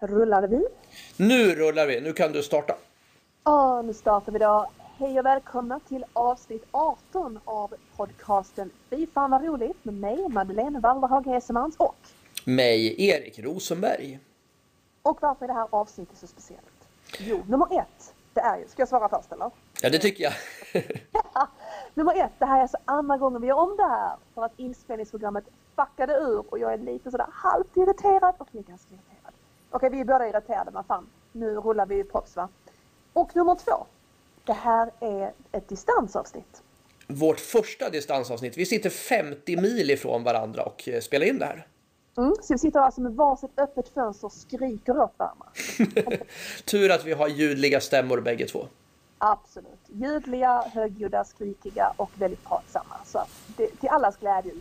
Rullar vi? Nu rullar vi, nu kan du starta. Ja, nu startar vi då. Hej och välkomna till avsnitt 18 av podcasten Fy fan vad roligt med mig, Madeleine Walderhag Hesemans och Mig, Erik Rosenberg. Och varför är det här avsnittet så speciellt? Jo, nummer ett, det är ju, ska jag svara först eller? Ja, det tycker jag. nummer ett, det här är alltså andra gången vi gör om det här för att inspelningsprogrammet fuckade ur och jag är lite sådär halvt irriterad och är ganska irriterad. Okej, vi är båda irriterade men fan, nu rullar vi proffs va? Och nummer två, det här är ett distansavsnitt. Vårt första distansavsnitt. Vi sitter 50 mil ifrån varandra och eh, spelar in det här. Mm, så vi sitter alltså med varsitt öppet fönster och skriker åt varandra. Tur att vi har ljudliga stämmor bägge två. Absolut. Ljudliga, högljudda, skrikiga och väldigt pratsamma. Så det, till allas glädje.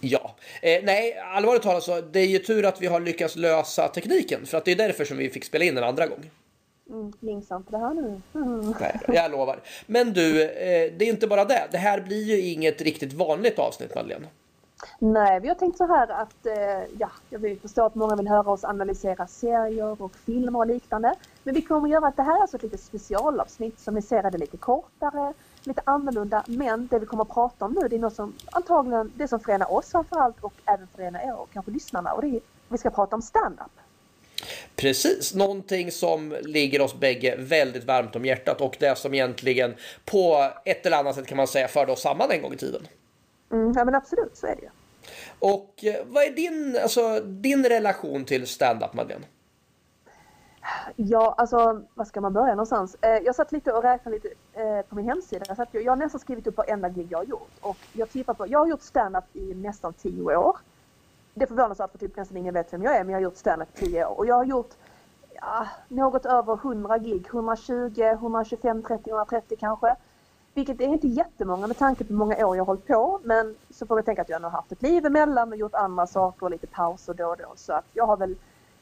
Ja, eh, nej, allvarligt talat så det är ju tur att vi har lyckats lösa tekniken för att det är därför som vi fick spela in en andra gång. Mm, det här nu. Mm. Nej, jag lovar. Men du, eh, det är inte bara det. Det här blir ju inget riktigt vanligt avsnitt Madeleine. Nej, vi har tänkt så här att, eh, ja, jag vill förstå att många vill höra oss analysera serier och filmer och liknande. Men vi kommer att göra att det här är alltså ett litet specialavsnitt som vi ser är det lite kortare, lite annorlunda. Men det vi kommer att prata om nu det är något som antagligen, det som förenar oss framförallt och även förenar er och kanske lyssnarna. Och det är, vi ska prata om stand-up. Precis, någonting som ligger oss bägge väldigt varmt om hjärtat och det som egentligen på ett eller annat sätt kan man säga förde oss samman en gång i tiden. Mm, ja men absolut, så är det ju. Och eh, vad är din, alltså, din relation till stand-up Madeleine? Ja, alltså vad ska man börja någonstans? Eh, jag satt lite och räknade lite eh, på min hemsida. Jag, satt, jag har nästan skrivit upp varenda gig jag har gjort. Och jag tippar på, jag har gjort stand-up i nästan tio år. Det är förvånansvärt för typ nästan ingen vet vem jag är men jag har gjort stand-up i tio år. Och jag har gjort ja, något över 100 gig, 120, 125, 30, 130 kanske. Vilket är inte jättemånga med tanke på hur många år jag har hållit på. Men så får vi tänka att jag har haft ett liv emellan och gjort andra saker och lite pauser då och då. Så att jag har väl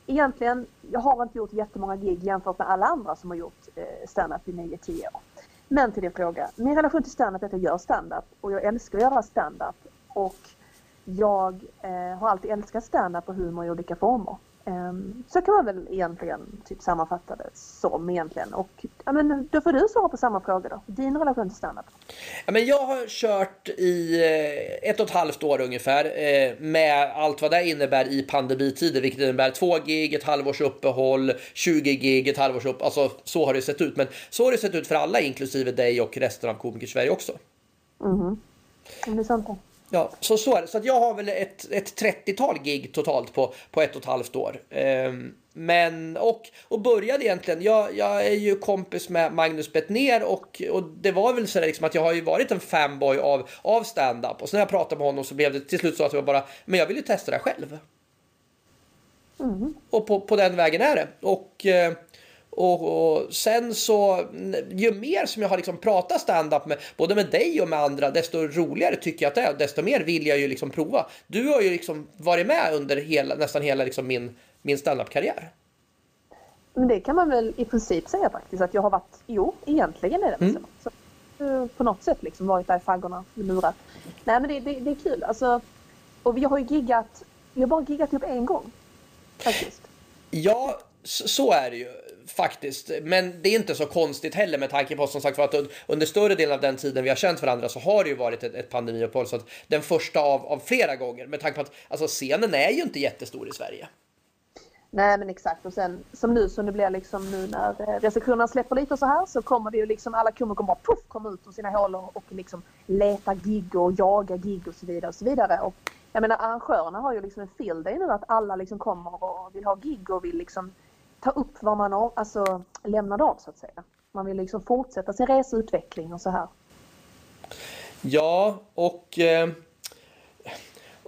egentligen, jag har inte gjort jättemånga gig jämfört med alla andra som har gjort eh, i 9-10 år. Men till din fråga, min relation till standup är att jag gör standup och jag älskar att göra standup. Och jag eh, har alltid älskat stand-up och humor i olika former. Um, så kan man väl egentligen typ sammanfatta det som egentligen. Och ja, men, då får du svara på samma fråga då. Din relation till standup? Ja, men jag har kört i eh, ett och ett halvt år ungefär eh, med allt vad det innebär i pandemitider, vilket innebär två gig, ett halvårs uppehåll, 20 gig, ett halvårs uppehåll. Alltså så har det sett ut. Men så har det sett ut för alla, inklusive dig och resten av Komiker Sverige också. Mm det är sant. Ja, så, så är det. Så att jag har väl ett, ett 30-tal gig totalt på, på ett och ett halvt år. Ehm, men, och, och började egentligen, jag, jag är ju kompis med Magnus Bettner och, och det var väl så liksom att jag har ju varit en fanboy av, av stand-up. Och sen när jag pratade med honom så blev det till slut så att jag bara, men jag vill ju testa det själv. Mm. Och på, på den vägen är det. Och... Eh, och, och, sen så, ju mer som jag har liksom pratat stand-up med både med dig och med andra, desto roligare tycker jag att det är. Desto mer vill jag ju liksom prova. Du har ju liksom varit med under hela, nästan hela liksom min, min stand-up-karriär. Men det kan man väl i princip säga faktiskt att jag har varit, jo egentligen är det mm. så. så. På något sätt liksom varit där i faggorna, lurat. Nej men det, det, det är kul alltså. Och vi har ju giggat, vi har bara giggat typ en gång. Faktiskt. Ja, så är det ju faktiskt. Men det är inte så konstigt heller med tanke på som sagt för att under större delen av den tiden vi har känt varandra så har det ju varit ett, ett pandemiuppehåll. Så att den första av, av flera gånger med tanke på att alltså, scenen är ju inte jättestor i Sverige. Nej men exakt och sen som nu så nu blir liksom nu när eh, restriktionerna släpper lite så här så kommer det ju liksom alla komiker bara puff komma ut ur sina hål och, och liksom leta gig och jaga gig och så vidare och så vidare. Och jag menar arrangörerna har ju liksom en field day nu att alla liksom kommer och vill ha gig och vill liksom ta upp vad man alltså, lämnade av så att säga. Man vill liksom fortsätta sin reseutveckling och så här. Ja, och eh,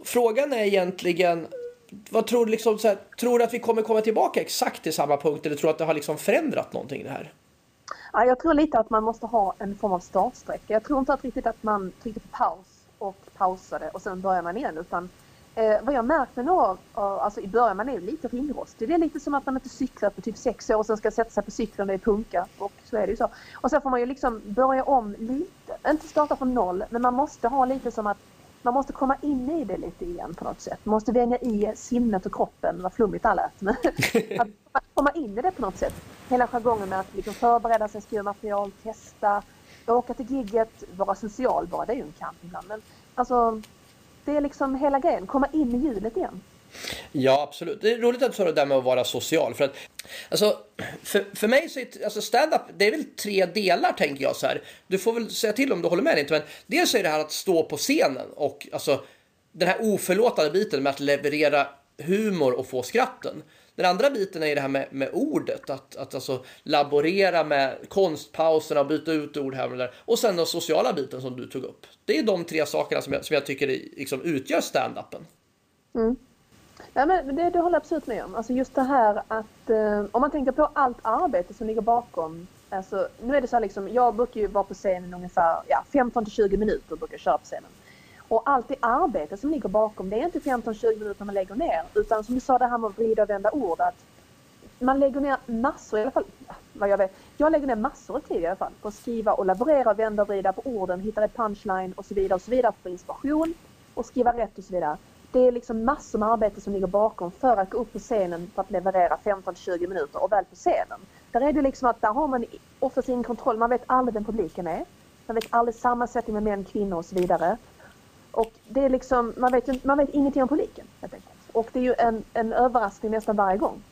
frågan är egentligen vad tror du liksom, här, tror du att vi kommer komma tillbaka exakt till samma punkt eller tror du att det har liksom förändrat någonting det här? Ja, jag tror lite att man måste ha en form av startsträcka. Jag tror inte att riktigt att man tryckte på paus och pausade och sen börjar man igen utan Eh, vad jag märkt med några, alltså i början man är lite ringrostig. Det är lite som att man inte cyklat på typ sex år och sen ska sätta sig på cykeln och är punka. Och så är det ju så. Och sen får man ju liksom börja om lite. Inte starta från noll, men man måste ha lite som att man måste komma in i det lite igen på något sätt. Man måste vänja i sinnet och kroppen, vad flummigt det lät. Men att komma in i det på något sätt. Hela jargongen med att liksom förbereda sig, skriva material, testa, åka till gigget, vara social bara, det är ju en kamp ibland. Men alltså, det är liksom hela grejen, komma in i hjulet igen. Ja, absolut. Det är roligt att du sa det där med att vara social. För att, alltså, för, för mig så är alltså stand-up, det är väl tre delar tänker jag så här. Du får väl säga till om du håller med eller inte. Men dels är det här att stå på scenen och alltså den här oförlåtande biten med att leverera humor och få skratten. Den andra biten är det här med, med ordet, att, att alltså laborera med konstpauserna och byta ut ord här och där. Och sen den sociala biten som du tog upp. Det är de tre sakerna som jag, som jag tycker liksom utgör stand-upen. Mm. Ja, men det, det håller jag absolut med om. Alltså just det här att eh, om man tänker på allt arbete som ligger bakom. Alltså, nu är det så här liksom, jag brukar ju vara på scenen ungefär ja, 15 till 20 minuter brukar jag köra på scenen. Och allt det arbete som ligger bakom, det är inte 15-20 minuter man lägger ner. Utan som du sa det här med att vrida och vända ord. Att man lägger ner massor, i alla fall vad jag vet. Jag lägger ner massor av tid i alla fall på att skriva och laborera, vända och vrida på orden, hitta ett punchline och så vidare och så vidare för inspiration och skriva rätt och så vidare. Det är liksom massor med arbete som ligger bakom för att gå upp på scenen för att leverera 15-20 minuter och väl på scenen. Där är det liksom att där har man oftast ingen kontroll. Man vet aldrig vem publiken är. Man vet aldrig sammansättning med män, kvinnor och så vidare. Och det är liksom, man vet, man vet ingenting om publiken helt enkelt. Och det är ju en, en överraskning nästan varje gång.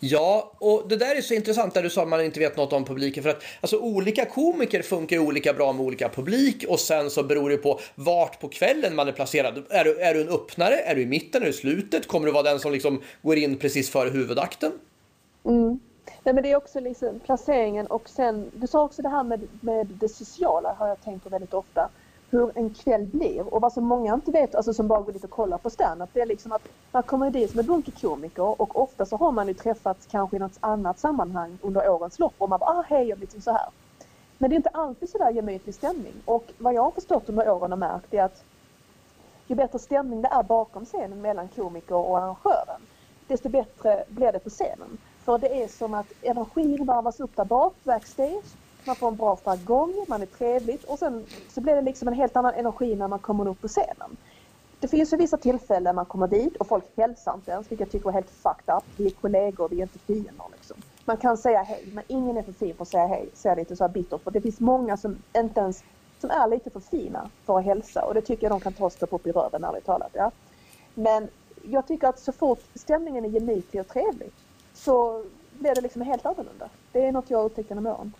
Ja, och det där är så intressant där du sa att man inte vet något om publiken. För att alltså, olika komiker funkar olika bra med olika publik och sen så beror det på vart på kvällen man är placerad. Är du, är du en öppnare? Är du i mitten? Är du i slutet? Kommer du vara den som liksom går in precis före huvudakten? Mm. Nej, men det är också liksom placeringen och sen, du sa också det här med, med det sociala har jag tänkt på väldigt ofta hur en kväll blir och vad som många inte vet, alltså som bara går dit och kollar på standup, det är liksom att man kommer dit som en bunke komiker och ofta så har man ju träffats kanske i något annat sammanhang under årens lopp och man bara ah hej jag liksom så här. Men det är inte alltid sådär gemytlig stämning och vad jag har förstått under åren och märkt är att ju bättre stämning det är bakom scenen mellan komiker och arrangören desto bättre blir det på scenen. För det är som att energin varvas upp där bak, backstage man får en bra jargong, man är trevligt och sen så blir det liksom en helt annan energi när man kommer upp på scenen. Det finns ju vissa tillfällen man kommer dit och folk hälsar inte ens, vilket jag tycker är helt fucked up. Vi är kollegor, vi är inte fiender liksom. Man kan säga hej, men ingen är för fin för att säga hej, säga lite så här bittert. För det finns många som inte ens, som är lite för fina för att hälsa och det tycker jag de kan ta och stoppa upp i röven ärligt talat. Ja. Men jag tycker att så fort stämningen är gemytlig och trevlig så blir det liksom helt annorlunda. Det är något jag har upptäckt genom åren.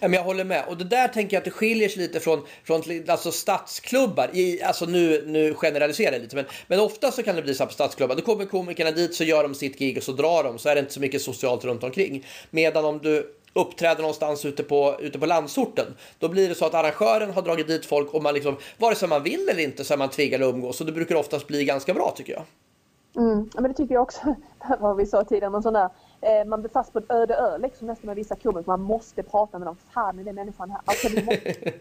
Men jag håller med. Och det där tänker jag att det skiljer sig lite från, från alltså stadsklubbar. I, alltså nu, nu generaliserar jag lite, men, men ofta så kan det bli så här på stadsklubbar. Då kommer komikerna dit, så gör de sitt gig och så drar de. Så är det inte så mycket socialt runt omkring. Medan om du uppträder någonstans ute på, ute på landsorten. Då blir det så att arrangören har dragit dit folk och man liksom, vare sig man vill eller inte så är man tvingad att umgås. Så det brukar oftast bli ganska bra tycker jag. Mm, men det tycker jag också. Det var vad vi sa tidigare, någon sån där man blir fast på en öde ö liksom nästan med vissa komiker. Man måste prata med dem. Fan är den människan här? Alltså, måste...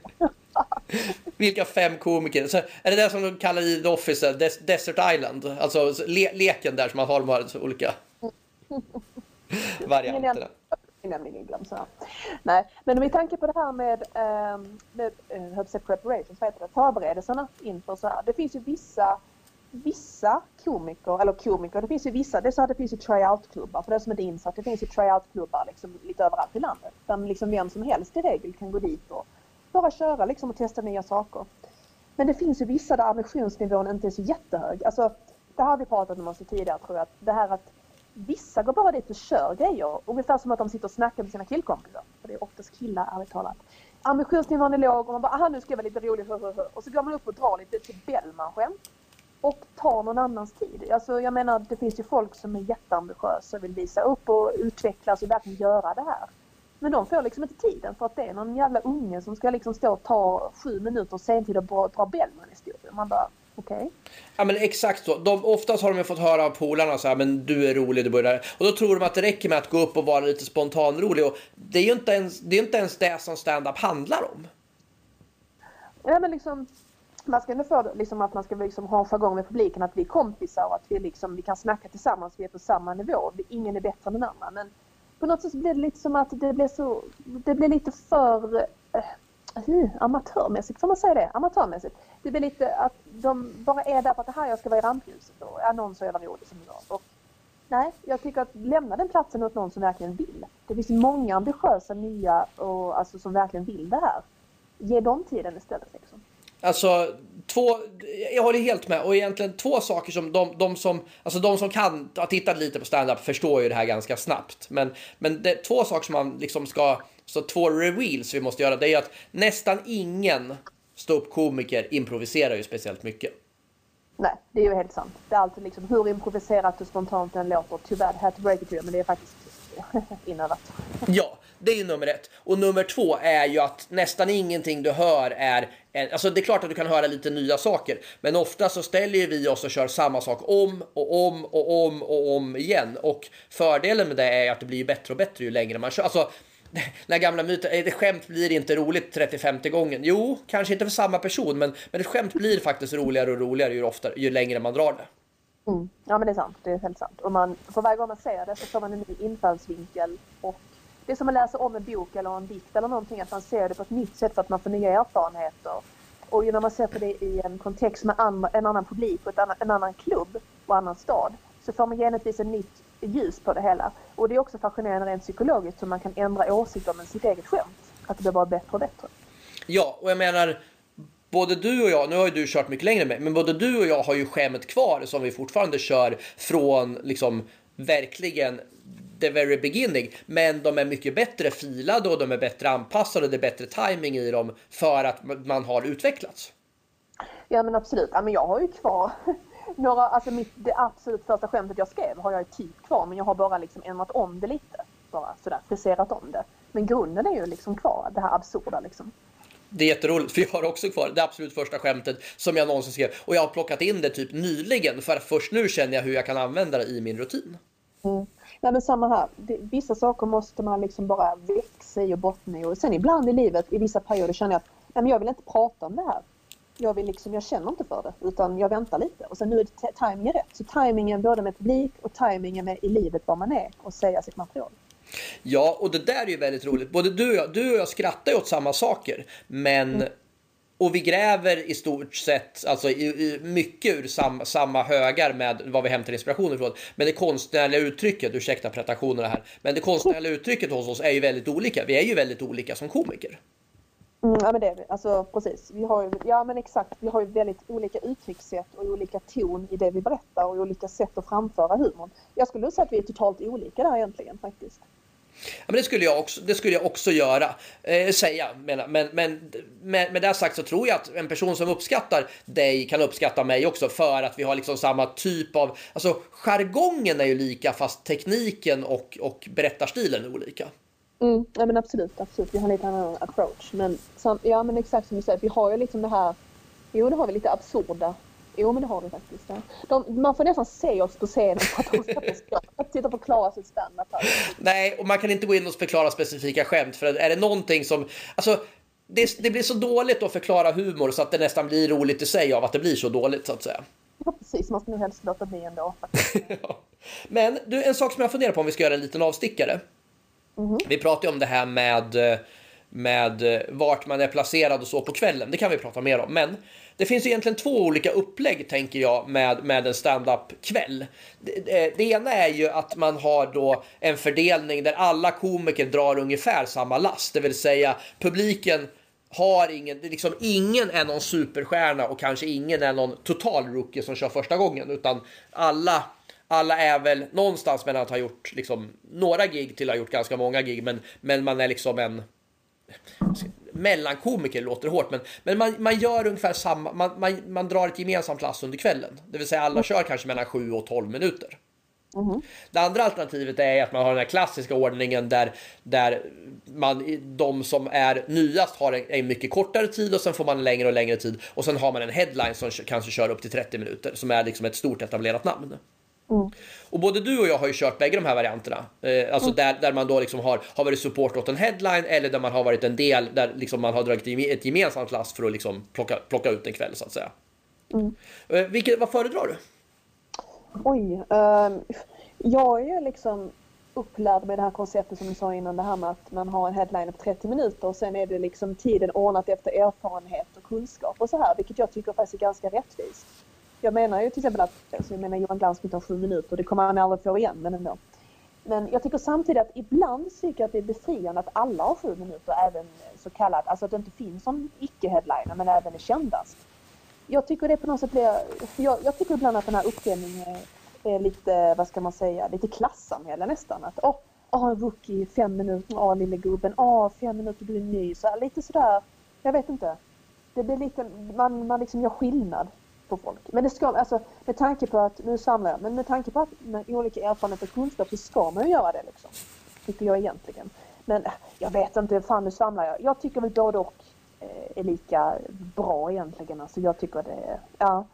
Vilka fem komiker? Så är det det som de kallar i The Office, Des Desert Island? Alltså le leken där som man har de här olika varianterna. Nämligen glöm så Nej, men med tanke på det här med, um, med uh, preparation, så heter det, förberedelserna inför så här. Det finns ju vissa vissa komiker, eller komiker, det finns ju vissa, det är så att det finns ju tryout-klubbar, för det som inte är insatt, det finns ju tryout-klubbar liksom lite överallt i landet. Där liksom vem som helst i regel kan gå dit och bara köra liksom och testa nya saker. Men det finns ju vissa där ambitionsnivån inte är så jättehög. Alltså, det har vi pratat om också tidigare tror jag, att det här att vissa går bara dit och kör grejer, ungefär som att de sitter och snackar med sina killkompisar. För det är oftast killar, ärligt talat. Ambitionsnivån är låg och man bara, aha nu ska jag vara lite rolig, och så går man upp och drar lite till Bellman-skämt och tar någon annans tid. Alltså jag menar det finns ju folk som är jätteambitiösa och vill visa upp och utvecklas och verkligen göra det här. Men de får liksom inte tiden för att det är någon jävla unge som ska liksom stå och ta sju minuter sentid och dra, dra Bellman-historier. Man bara okej. Okay. Ja men exakt så. De, oftast har de fått höra av polarna så här, men du är rolig, du börjar Och då tror de att det räcker med att gå upp och vara lite spontanrolig. Och det är ju inte ens det, är inte ens det som stand-up handlar om. Ja men liksom man ska ändå få liksom att man ska liksom ha en jargong med publiken att vi är kompisar och att vi, liksom, vi kan snacka tillsammans, vi är på samma nivå. Ingen är bättre än den andra. Men på något sätt blir det lite som att det blir så, det blir lite för, uh, amatörmässigt, får man säga det? Amatörmässigt. Det blir lite att de bara är där för att det här jag ska vara i rampljuset och annonser eller så som idag. Och, nej, jag tycker att lämna den platsen åt någon som verkligen vill. Det finns många ambitiösa nya och alltså som verkligen vill det här. Ge dem tiden istället liksom. Alltså, två, jag håller helt med. Och egentligen två saker som de, de som, alltså de som kan, har tittat lite på stand-up förstår ju det här ganska snabbt. Men, men det, två saker som man liksom ska, så två reveals vi måste göra, det är ju att nästan ingen ståuppkomiker improviserar ju speciellt mycket. Nej, det är ju helt sant. Det är alltid liksom hur improviserat och spontant den låter. Tyvärr, had to break it to you, men det är faktiskt inövat. Ja, det är ju nummer ett. Och nummer två är ju att nästan ingenting du hör är... Alltså det är klart att du kan höra lite nya saker, men ofta så ställer vi oss och kör samma sak om och om och om och om igen. Och fördelen med det är att det blir bättre och bättre ju längre man kör. Alltså, den gamla myten, eh, det skämt blir inte roligt 30-50 gången. Jo, kanske inte för samma person, men, men ett skämt blir faktiskt roligare och roligare ju, oftare, ju längre man drar det. Mm. Ja men det är sant, det är helt sant. Och man, för varje gång man ser det så får man en ny infallsvinkel och det är som att läsa om en bok eller en dikt eller någonting, att man ser det på ett nytt sätt för att man får nya erfarenheter. Och när man ser på det i en kontext med en annan publik och ett annan, en annan klubb och annan stad så får man genetvis ett nytt ljus på det hela. Och det är också fascinerande rent psykologiskt hur man kan ändra åsikt om sitt eget skämt. Att det blir bara bättre och bättre. Ja, och jag menar både du och jag, nu har ju du kört mycket längre med men både du och jag har ju skämt kvar som vi fortfarande kör från liksom verkligen the very beginning. Men de är mycket bättre filade och de är bättre anpassade det är bättre timing i dem för att man har utvecklats. Ja men absolut. Ja, men jag har ju kvar några, alltså mitt, det absolut första skämtet jag skrev har jag typ kvar men jag har bara liksom ändrat om det lite. Bara sådär friserat om det. Men grunden är ju liksom kvar, det här absurda liksom. Det är jätteroligt, för jag har också kvar det absolut första skämtet som jag någonsin skrev. Och jag har plockat in det typ nyligen, för först nu känner jag hur jag kan använda det i min rutin. Mm. Nej men samma här. Det, vissa saker måste man liksom bara växa i och bottna i. Och sen ibland i livet, i vissa perioder känner jag att nej, men jag vill inte prata om det här. Jag, vill liksom, jag känner inte för det, utan jag väntar lite. Och sen nu är det rätt. Så tajmingen både med publik och tajmingen med i livet var man är och säga sitt material. Ja, och det där är ju väldigt roligt. Både du och jag, du och jag skrattar ju åt samma saker, men mm. Och vi gräver i stort sett alltså, i, i, mycket ur sam, samma högar med vad vi hämtar inspiration ifrån. Men det konstnärliga uttrycket, ursäkta pretensionerna här, men det konstnärliga uttrycket hos oss är ju väldigt olika. Vi är ju väldigt olika som komiker. Mm, ja men det är vi. Alltså precis. Vi har ju, ja men exakt. Vi har ju väldigt olika uttryckssätt och olika ton i det vi berättar och olika sätt att framföra humorn. Jag skulle säga att vi är totalt olika där egentligen faktiskt. Ja, men det, skulle jag också, det skulle jag också göra, eh, säga. Men, men, men med, med det sagt så tror jag att en person som uppskattar dig kan uppskatta mig också för att vi har liksom samma typ av... Alltså jargongen är ju lika fast tekniken och, och berättarstilen är olika. Mm, ja men absolut, absolut. Vi har lite annan approach. Men som, ja men exakt som du säger, vi har ju liksom det här... Jo, det har vi lite absurda Jo men det har vi faktiskt. Ja. De, man får nästan se oss på scenen för att de ska förstå. Att sitta och förklara sitt standup Nej, och man kan inte gå in och förklara specifika skämt. För är det någonting som... Alltså, det, det, blir så dåligt att förklara humor så att det nästan blir roligt i sig av att det blir så dåligt så att säga. Ja precis, man ska nog helst låta bli ändå. ja. Men du, en sak som jag funderar på om vi ska göra en liten avstickare. Mm -hmm. Vi pratade om det här med, med eh, vart man är placerad och så på kvällen. Det kan vi prata mer om. Men det finns egentligen två olika upplägg tänker jag med, med en standup-kväll. Det, det, det, ena är ju att man har då en fördelning där alla komiker drar ungefär samma last, det vill säga publiken har ingen, liksom ingen är någon superstjärna och kanske ingen är någon total rookie som kör första gången utan alla alla är väl någonstans mellan att ha gjort liksom några gig till att ha gjort ganska många gig men, men man är liksom en mellankomiker låter hårt, men, men man, man gör ungefär samma, man, man, man drar ett gemensamt lass under kvällen. Det vill säga alla mm. kör kanske mellan 7 och 12 minuter. Mm. Det andra alternativet är att man har den här klassiska ordningen där, där man, de som är nyast har en, en, mycket kortare tid och sen får man längre och längre tid och sen har man en headline som kanske kör upp till 30 minuter som är liksom ett stort etablerat namn. Mm. Och både du och jag har ju kört bägge de här varianterna. Eh, alltså mm. där, där man då liksom har, har varit support åt en headline eller där man har varit en del där liksom man har dragit ett gemensamt last för att liksom plocka, plocka ut en kväll så att säga. Mm. Eh, vilket, vad föredrar du? Oj, uh, jag är liksom upplärd med det här konceptet som du sa innan, det här med att man har en headliner på 30 minuter och sen är det liksom tiden ordnat efter erfarenhet och kunskap och så här, vilket jag tycker faktiskt är ganska rättvist. Jag menar ju till exempel att, alltså jag menar Johan Glans inte har sju minuter, det kommer han aldrig få igen, men ändå. Men jag tycker samtidigt att ibland tycker jag att det är befriande att alla har sju minuter, även så kallat, alltså att det inte finns som icke-headliner, men även är kändast. Jag tycker det på något sätt blir, jag, jag tycker ibland att den här uppdelningen är lite, vad ska man säga, lite klassamhälle nästan. Att åh, oh, oh, rookie, fem minuter, åh oh, lille gubben, åh oh, fem minuter, du är ny. Så lite sådär, jag vet inte. Det blir lite, man, man liksom gör skillnad på folk. Men det ska, alltså med tanke på att, nu samlar jag, men med tanke på att med olika erfarenheter och kunskap så ska man ju göra det liksom. Tycker jag egentligen. Men äh, jag vet inte, fan nu samlar jag. Jag tycker väl både och eh, är lika bra egentligen. Alltså jag tycker det är, ja.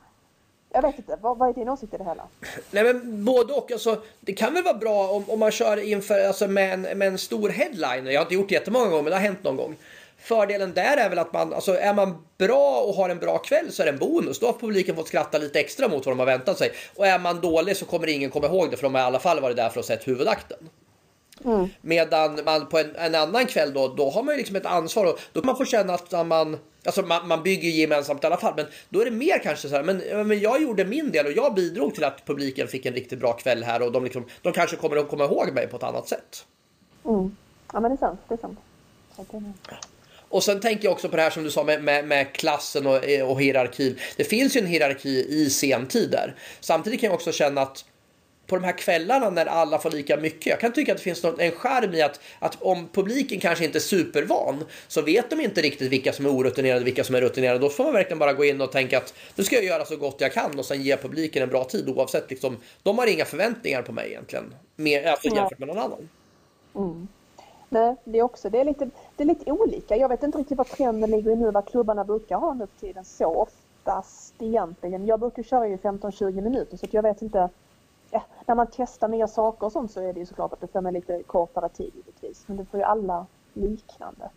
Jag vet inte, vad, vad är din åsikt i det hela? Nej men både och. Alltså, det kan väl vara bra om, om man kör inför, alltså, med, en, med en stor headliner. Jag har inte gjort det jättemånga gånger men det har hänt någon gång. Fördelen där är väl att man, alltså är man bra och har en bra kväll så är det en bonus. Då har publiken fått skratta lite extra mot vad de har väntat sig. Och är man dålig så kommer ingen komma ihåg det för de har i alla fall varit där för att se huvudakten. Mm. Medan man på en, en, annan kväll då, då har man ju liksom ett ansvar och då kan man få känna att man, alltså man, man bygger gemensamt i alla fall, men då är det mer kanske så här, men, men jag gjorde min del och jag bidrog till att publiken fick en riktigt bra kväll här och de, liksom, de kanske kommer att komma ihåg mig på ett annat sätt. Mm. Ja men det är sant, det är sant. Och sen tänker jag också på det här som du sa med, med, med klassen och, och hierarkin. Det finns ju en hierarki i sentider. Samtidigt kan jag också känna att på de här kvällarna när alla får lika mycket. Jag kan tycka att det finns en skärm i att, att om publiken kanske inte är supervan så vet de inte riktigt vilka som är orutinerade och vilka som är rutinerade. Då får man verkligen bara gå in och tänka att nu ska jag göra så gott jag kan och sen ge publiken en bra tid oavsett. Liksom, de har inga förväntningar på mig egentligen, mer, alltså, jämfört med någon annan. Mm. Nej, det är också det är, lite, det är lite olika. Jag vet inte riktigt vad trenden ligger i nu, vad klubbarna brukar ha nu för tiden så oftast egentligen. Jag brukar köra ju 15-20 minuter så att jag vet inte ja, när man testar nya saker och sånt så är det ju såklart att det får med lite kortare tid givetvis. Men det får ju alla liknande.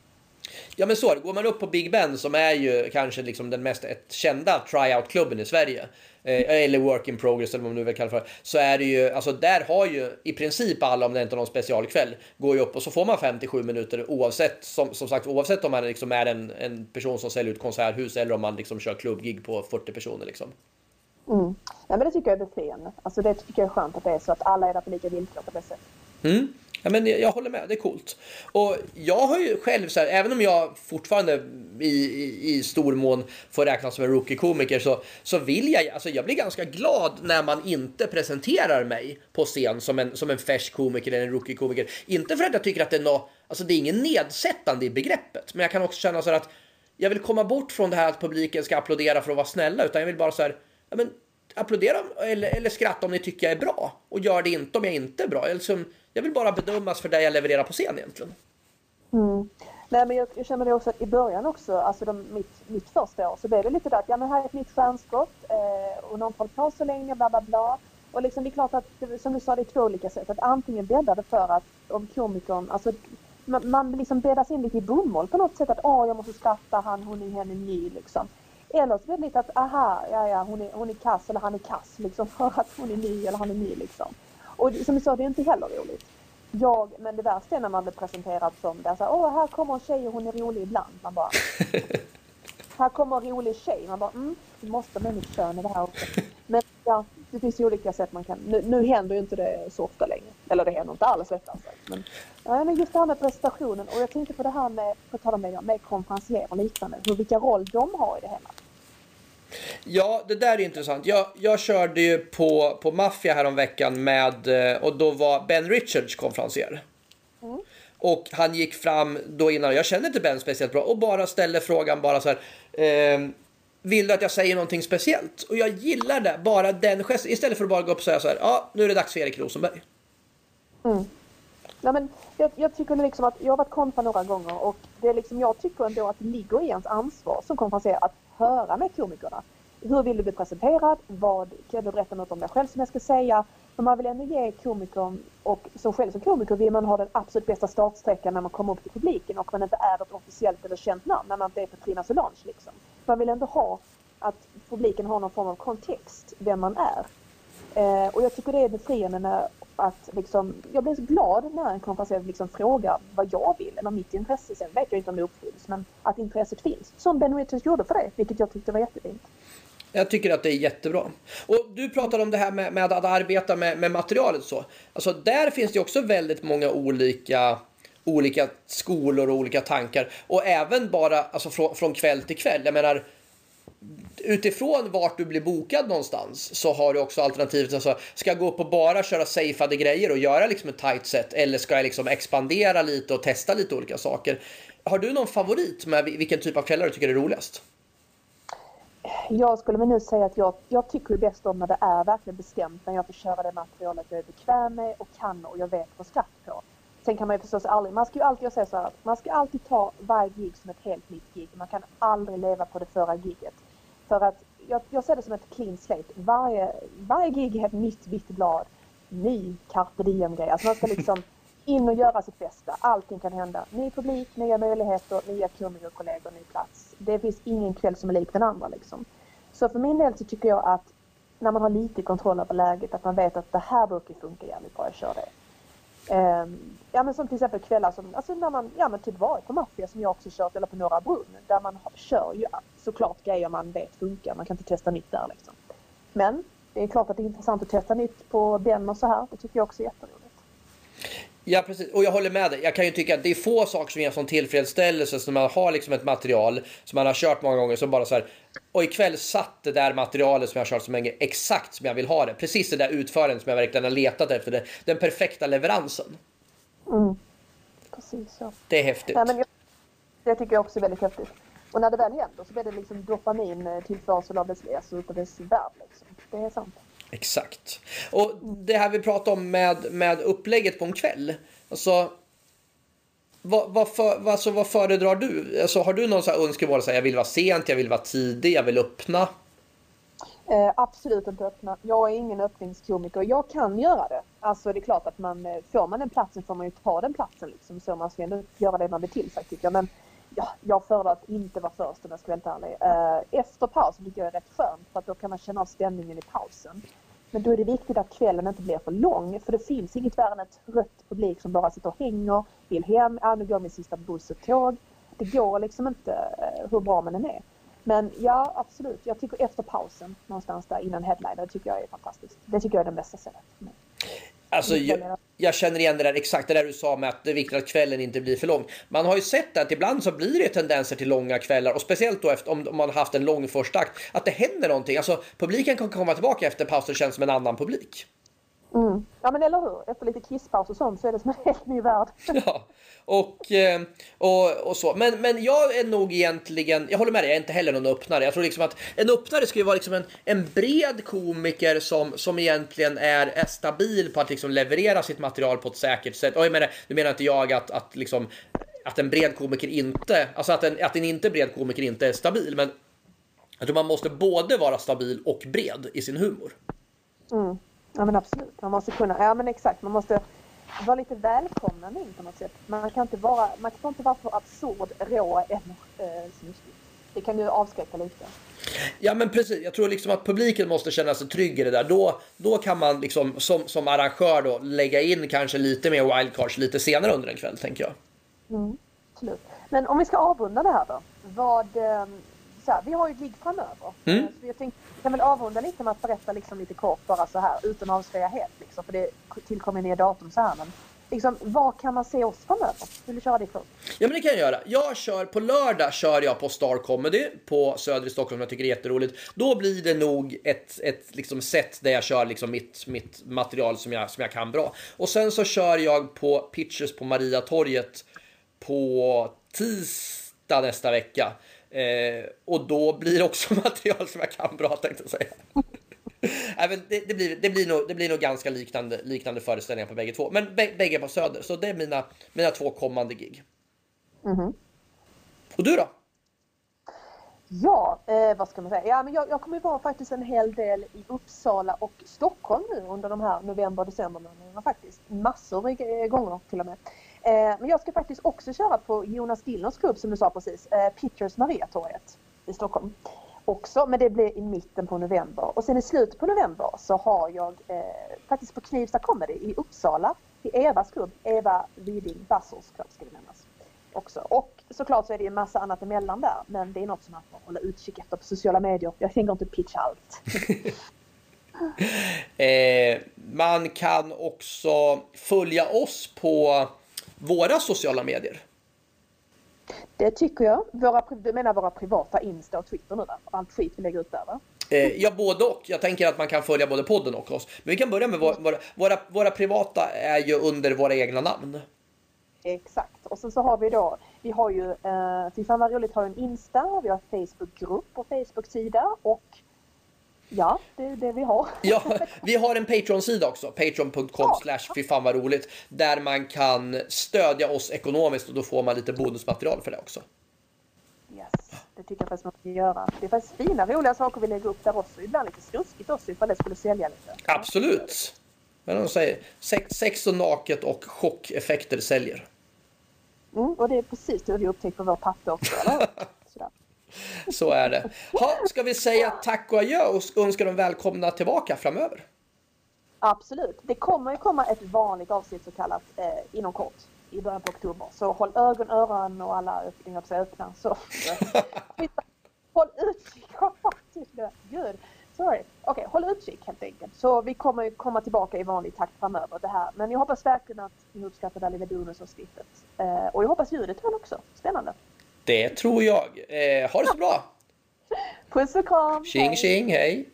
Ja men så Går man upp på Big Ben som är ju kanske liksom den mest kända tryout-klubben i Sverige. Eh, eller work in progress eller vad man nu vill kalla för. Så är det ju, alltså där har ju i princip alla, om det inte är någon specialkväll, går ju upp och så får man 57 minuter oavsett, som, som sagt oavsett om man liksom är en, en person som säljer ut konserthus eller om man liksom kör klubbgig på 40 personer liksom. Mm. Ja, men det tycker jag är befriande. Alltså det tycker jag är skönt att det är så att alla är där på lika villkor på det sättet. Mm. Ja, men jag håller med, det är coolt. Och jag har ju själv, så här, även om jag fortfarande i, i, i stor mån får räknas som en rookie-komiker så, så vill jag, alltså jag blir ganska glad när man inte presenterar mig på scen som en, som en färsk komiker eller en rookie-komiker. Inte för att jag tycker att det är något, alltså det är ingen nedsättande i begreppet, men jag kan också känna så att jag vill komma bort från det här att publiken ska applådera för att vara snälla, utan jag vill bara så här, ja, men, applådera eller, eller skratta om ni tycker jag är bra och gör det inte om jag inte är bra. Eller jag vill bara bedömas för det jag levererar på scen egentligen. Mm. Nej, men jag, jag känner det också i början också, alltså de, mitt, mitt första år, så blev det lite där att ja men här är ett nytt stjärnskott eh, och någon har på så länge, bla bla bla. Och liksom det är klart att, som du sa, det är två olika sätt. Att antingen bäddar det för att om komikern, alltså man, man liksom bäddas in lite i bomull på något sätt att åh jag måste skratta, han, hon är henne ny liksom. Eller så blir det lite att aha, ja ja hon är, hon är kass eller han är kass liksom för att hon är ny eller han är ny liksom. Och som du sa, det är inte heller roligt. Jag, men det värsta är när man blir presenterad som det. Så här, Åh, här kommer en tjej och hon är rolig ibland. Man bara, här kommer en rolig tjej. Man bara, mm, det måste med mitt kön i det här också. Men ja, det finns ju olika sätt man kan. Nu, nu händer ju inte det så ofta längre. Eller det händer inte alls rättare sagt. Men, ja, men just det här med prestationen. Och jag tänkte på det här med, på tal om det, med konferencier och liknande. Hur, vilka roll de har i det hela. Ja, det där är intressant. Jag, jag körde ju på, på Mafia häromveckan med, eh, och då var Ben Richards konferencier. Mm. Och han gick fram då innan, jag kände inte Ben speciellt bra, och bara ställde frågan bara så här. Eh, vill du att jag säger någonting speciellt? Och jag gillar det, bara den gesten. Istället för att bara gå upp och säga så här, ja, nu är det dags för Erik Rosenberg. Mm. Ja, men jag, jag tycker liksom att jag har varit konfa några gånger och det är liksom, jag tycker ändå att det ligger i ens ansvar som konferenser att höra med komikerna. Hur vill du bli presenterad? Vad kan du berätta något om dig själv som jag ska säga? Men man vill ändå ge komikern och som själv som komiker vill man ha den absolut bästa startsträckan när man kommer upp till publiken och man inte är ett officiellt eller känt namn när man inte är Petrina Solange liksom. Man vill ändå ha att publiken har någon form av kontext, vem man är. Eh, och jag tycker det är befriande när att liksom, jag blir så glad när en konferencier liksom frågar vad jag vill eller mitt intresse. Sen vet jag inte om det uppfylls men att intresset finns. Som Ben Richards gjorde för det, vilket jag tyckte var jättefint. Jag tycker att det är jättebra. Och du pratade om det här med, med att arbeta med, med materialet så. Alltså där finns det också väldigt många olika olika skolor och olika tankar. Och även bara alltså, från, från kväll till kväll. Jag menar, utifrån vart du blir bokad någonstans så har du också alternativet. Alltså, ska jag gå upp och bara köra safeade grejer och göra liksom ett tight set eller ska jag liksom expandera lite och testa lite olika saker? Har du någon favorit med vilken typ av kvällar du tycker är roligast? Jag skulle väl nu säga att jag, jag tycker bäst om när det är verkligen bestämt, när jag får köra det materialet jag är bekväm med och kan och jag vet vad skratt på. Sen kan man ju förstås aldrig, man ska ju alltid, säga så här, man ska alltid ta varje gig som ett helt nytt gig. Man kan aldrig leva på det förra giget. För att jag, jag ser det som ett clean slate. Varje, varje gig är ett nytt vitt blad. Ny carpe diem-grej. Alltså man ska liksom in och göra sitt bästa. Allting kan hända. Ny publik, nya möjligheter, nya komiker, kollegor, ny plats. Det finns ingen kväll som är lik den andra liksom. Så för min del så tycker jag att när man har lite kontroll över läget, att man vet att det här brukar funka jävligt bra, jag kör det. Eh, ja men som till exempel kvällar som, alltså när man, ja men typ varit på Maffia som jag också kört eller på Norra Brunn där man kör ju såklart grejer man vet funkar, man kan inte testa nytt där liksom. Men det är klart att det är intressant att testa nytt på Ben och så här, det tycker jag också är jätteroligt. Ja precis, och jag håller med dig. Jag kan ju tycka att det är få saker som ger sån tillfredsställelse som man har liksom ett material som man har kört många gånger som bara så här. Och ikväll satt det där materialet som jag har kört så länge exakt som jag vill ha det. Precis det där utförandet som jag verkligen har letat efter. Det, den perfekta leveransen. Mm. Precis så. Det är häftigt. Ja, men jag, det tycker jag också är väldigt häftigt. Och när det väl händer så blir det liksom dopamin tillförsel av dess, alltså utav dess värld. Liksom. Det är sant. Exakt. Och det här vi pratade om med, med upplägget på en kväll. Alltså, vad, vad, för, alltså, vad föredrar du? Alltså, har du någon så här önskemål? Så här, jag vill vara sent, jag vill vara tidig, jag vill öppna? Eh, absolut inte öppna. Jag är ingen öppningskomiker. Jag kan göra det. Alltså det är klart att man, eh, får man den platsen får man ju ta den platsen liksom. Så man ska ändå göra det man vill till tycker jag. Men ja, jag föredrar att inte vara först om jag ska vara helt ärlig. Eh, efter pausen tycker jag är rätt skönt för att då kan man känna av stämningen i pausen. Men då är det viktigt att kvällen inte blir för lång för det finns inget värre än ett trött publik som bara sitter och hänger, vill hem, ja nu går min sista buss och tåg. Det går liksom inte eh, hur bra man än är. Men ja, absolut. Jag tycker efter pausen någonstans där innan headliner, det tycker jag är fantastiskt. Det tycker jag är den bästa stället. Alltså, jag, jag, känner igen det där exakt det där du sa med att det är viktigt att kvällen inte blir för lång. Man har ju sett att ibland så blir det tendenser till långa kvällar och speciellt då efter, om man har haft en lång första akt, att det händer någonting. Alltså publiken kan komma tillbaka efter paus och känns som en annan publik. Mm. Ja men eller hur, efter lite kisspaus och sånt så är det som en helt ny värld. Ja, och, eh, och, och så. Men, men jag är nog egentligen, jag håller med dig, jag är inte heller någon öppnare. Jag tror liksom att en öppnare ju vara liksom en, en bred komiker som, som egentligen är, är stabil på att liksom leverera sitt material på ett säkert sätt. Och jag menar, nu menar inte jag att, att, liksom, att en bred komiker inte, alltså att en, att en inte bred komiker inte är stabil, men jag tror man måste både vara stabil och bred i sin humor. Mm. Ja men absolut, man måste kunna, ja men exakt, man måste vara lite välkomnande in på något sätt. Man kan inte vara, man kan inte vara för absurd, rå eller eh, snuskig. Det kan ju avskräcka lite. Ja men precis, jag tror liksom att publiken måste känna sig trygg i det där. Då, då kan man liksom som, som arrangör då lägga in kanske lite mer wildcards lite senare under en kväll tänker jag. Mm, absolut. Men om vi ska avrunda det här då. Vad, eh, här, vi har ju ett ligg framöver. Mm. Så jag tänkte, kan väl avrunda lite med att berätta liksom lite kort bara så här utan att avslöja helt liksom, för det tillkommer nya datum så här men liksom, vad kan man se oss framöver? Vill du köra det först? Ja men det kan jag göra. Jag kör på lördag kör jag på Star Comedy på Söder i Stockholm som jag tycker är jätteroligt. Då blir det nog ett, ett liksom set där jag kör liksom mitt, mitt material som jag, som jag kan bra. Och sen så kör jag på Pitches på Mariatorget på tisdag nästa vecka. Eh, och då blir det också material som jag kan bra tänkte jag säga. Även det, det, blir, det, blir nog, det blir nog ganska liknande, liknande föreställningar på bägge två. Men bägge på Söder, så det är mina, mina två kommande gig. Mm. Och du då? Ja, eh, vad ska man säga? Ja, men jag, jag kommer vara faktiskt en hel del i Uppsala och Stockholm nu under de här november december månaderna faktiskt. Massor av gånger till och med. Eh, men jag ska faktiskt också köra på Jonas Dillners klubb som du sa precis, eh, Pitchers Mariatorget i Stockholm. också, men det blir i mitten på november. Och sen i slutet på november så har jag eh, faktiskt på Knivsta Comedy i Uppsala, i Evas klubb, Eva Widing Bassers klubb ska det nämnas. Också. Och såklart så är det ju massa annat emellan där, men det är något som man får hålla utkik efter på sociala medier. Jag tänker inte pitcha allt. eh, man kan också följa oss på våra sociala medier. Det tycker jag. Våra, du menar våra privata Insta och Twitter nu va? Allt skit vi lägger ut där va? Eh, ja, både och. Jag tänker att man kan följa både podden och oss. Men vi kan börja med våra, våra, våra privata är ju under våra egna namn. Exakt. Och sen så har vi då, vi har ju, eh, fy fan vad roligt, har en Insta, vi har Facebookgrupp och Facebook-sida och Ja, det är det vi har. Ja, vi har en Patreon-sida också. Patreon.com ja. slash fy fan vad roligt. Där man kan stödja oss ekonomiskt och då får man lite bonusmaterial för det också. Yes, det tycker jag faktiskt man ska göra. Det är faktiskt fina, roliga saker vi lägger upp där också. Ibland lite snuskigt också ifall det skulle sälja lite. Absolut. Men de säger sex, sex och naket och chockeffekter säljer. Mm, och det är precis det vi upptäckt på vår papper också, eller? Så är det. Ha, ska vi säga tack och adjö och önska dem välkomna tillbaka framöver? Absolut. Det kommer ju komma ett vanligt avsnitt så kallat eh, inom kort i början på oktober. Så håll ögon, öron och alla öppningar sig öppna. Så, håll utkik. Gud. Sorry. Okej, okay, håll utkik helt enkelt. Så vi kommer ju komma tillbaka i vanlig takt framöver det här. Men jag hoppas verkligen att ni uppskattar det här lilla bonusavsnittet. Eh, och jag hoppas ljudet höll också. Spännande. Det tror jag. Eh, ha det så bra! Puss och kram! Tjing tjing, hej!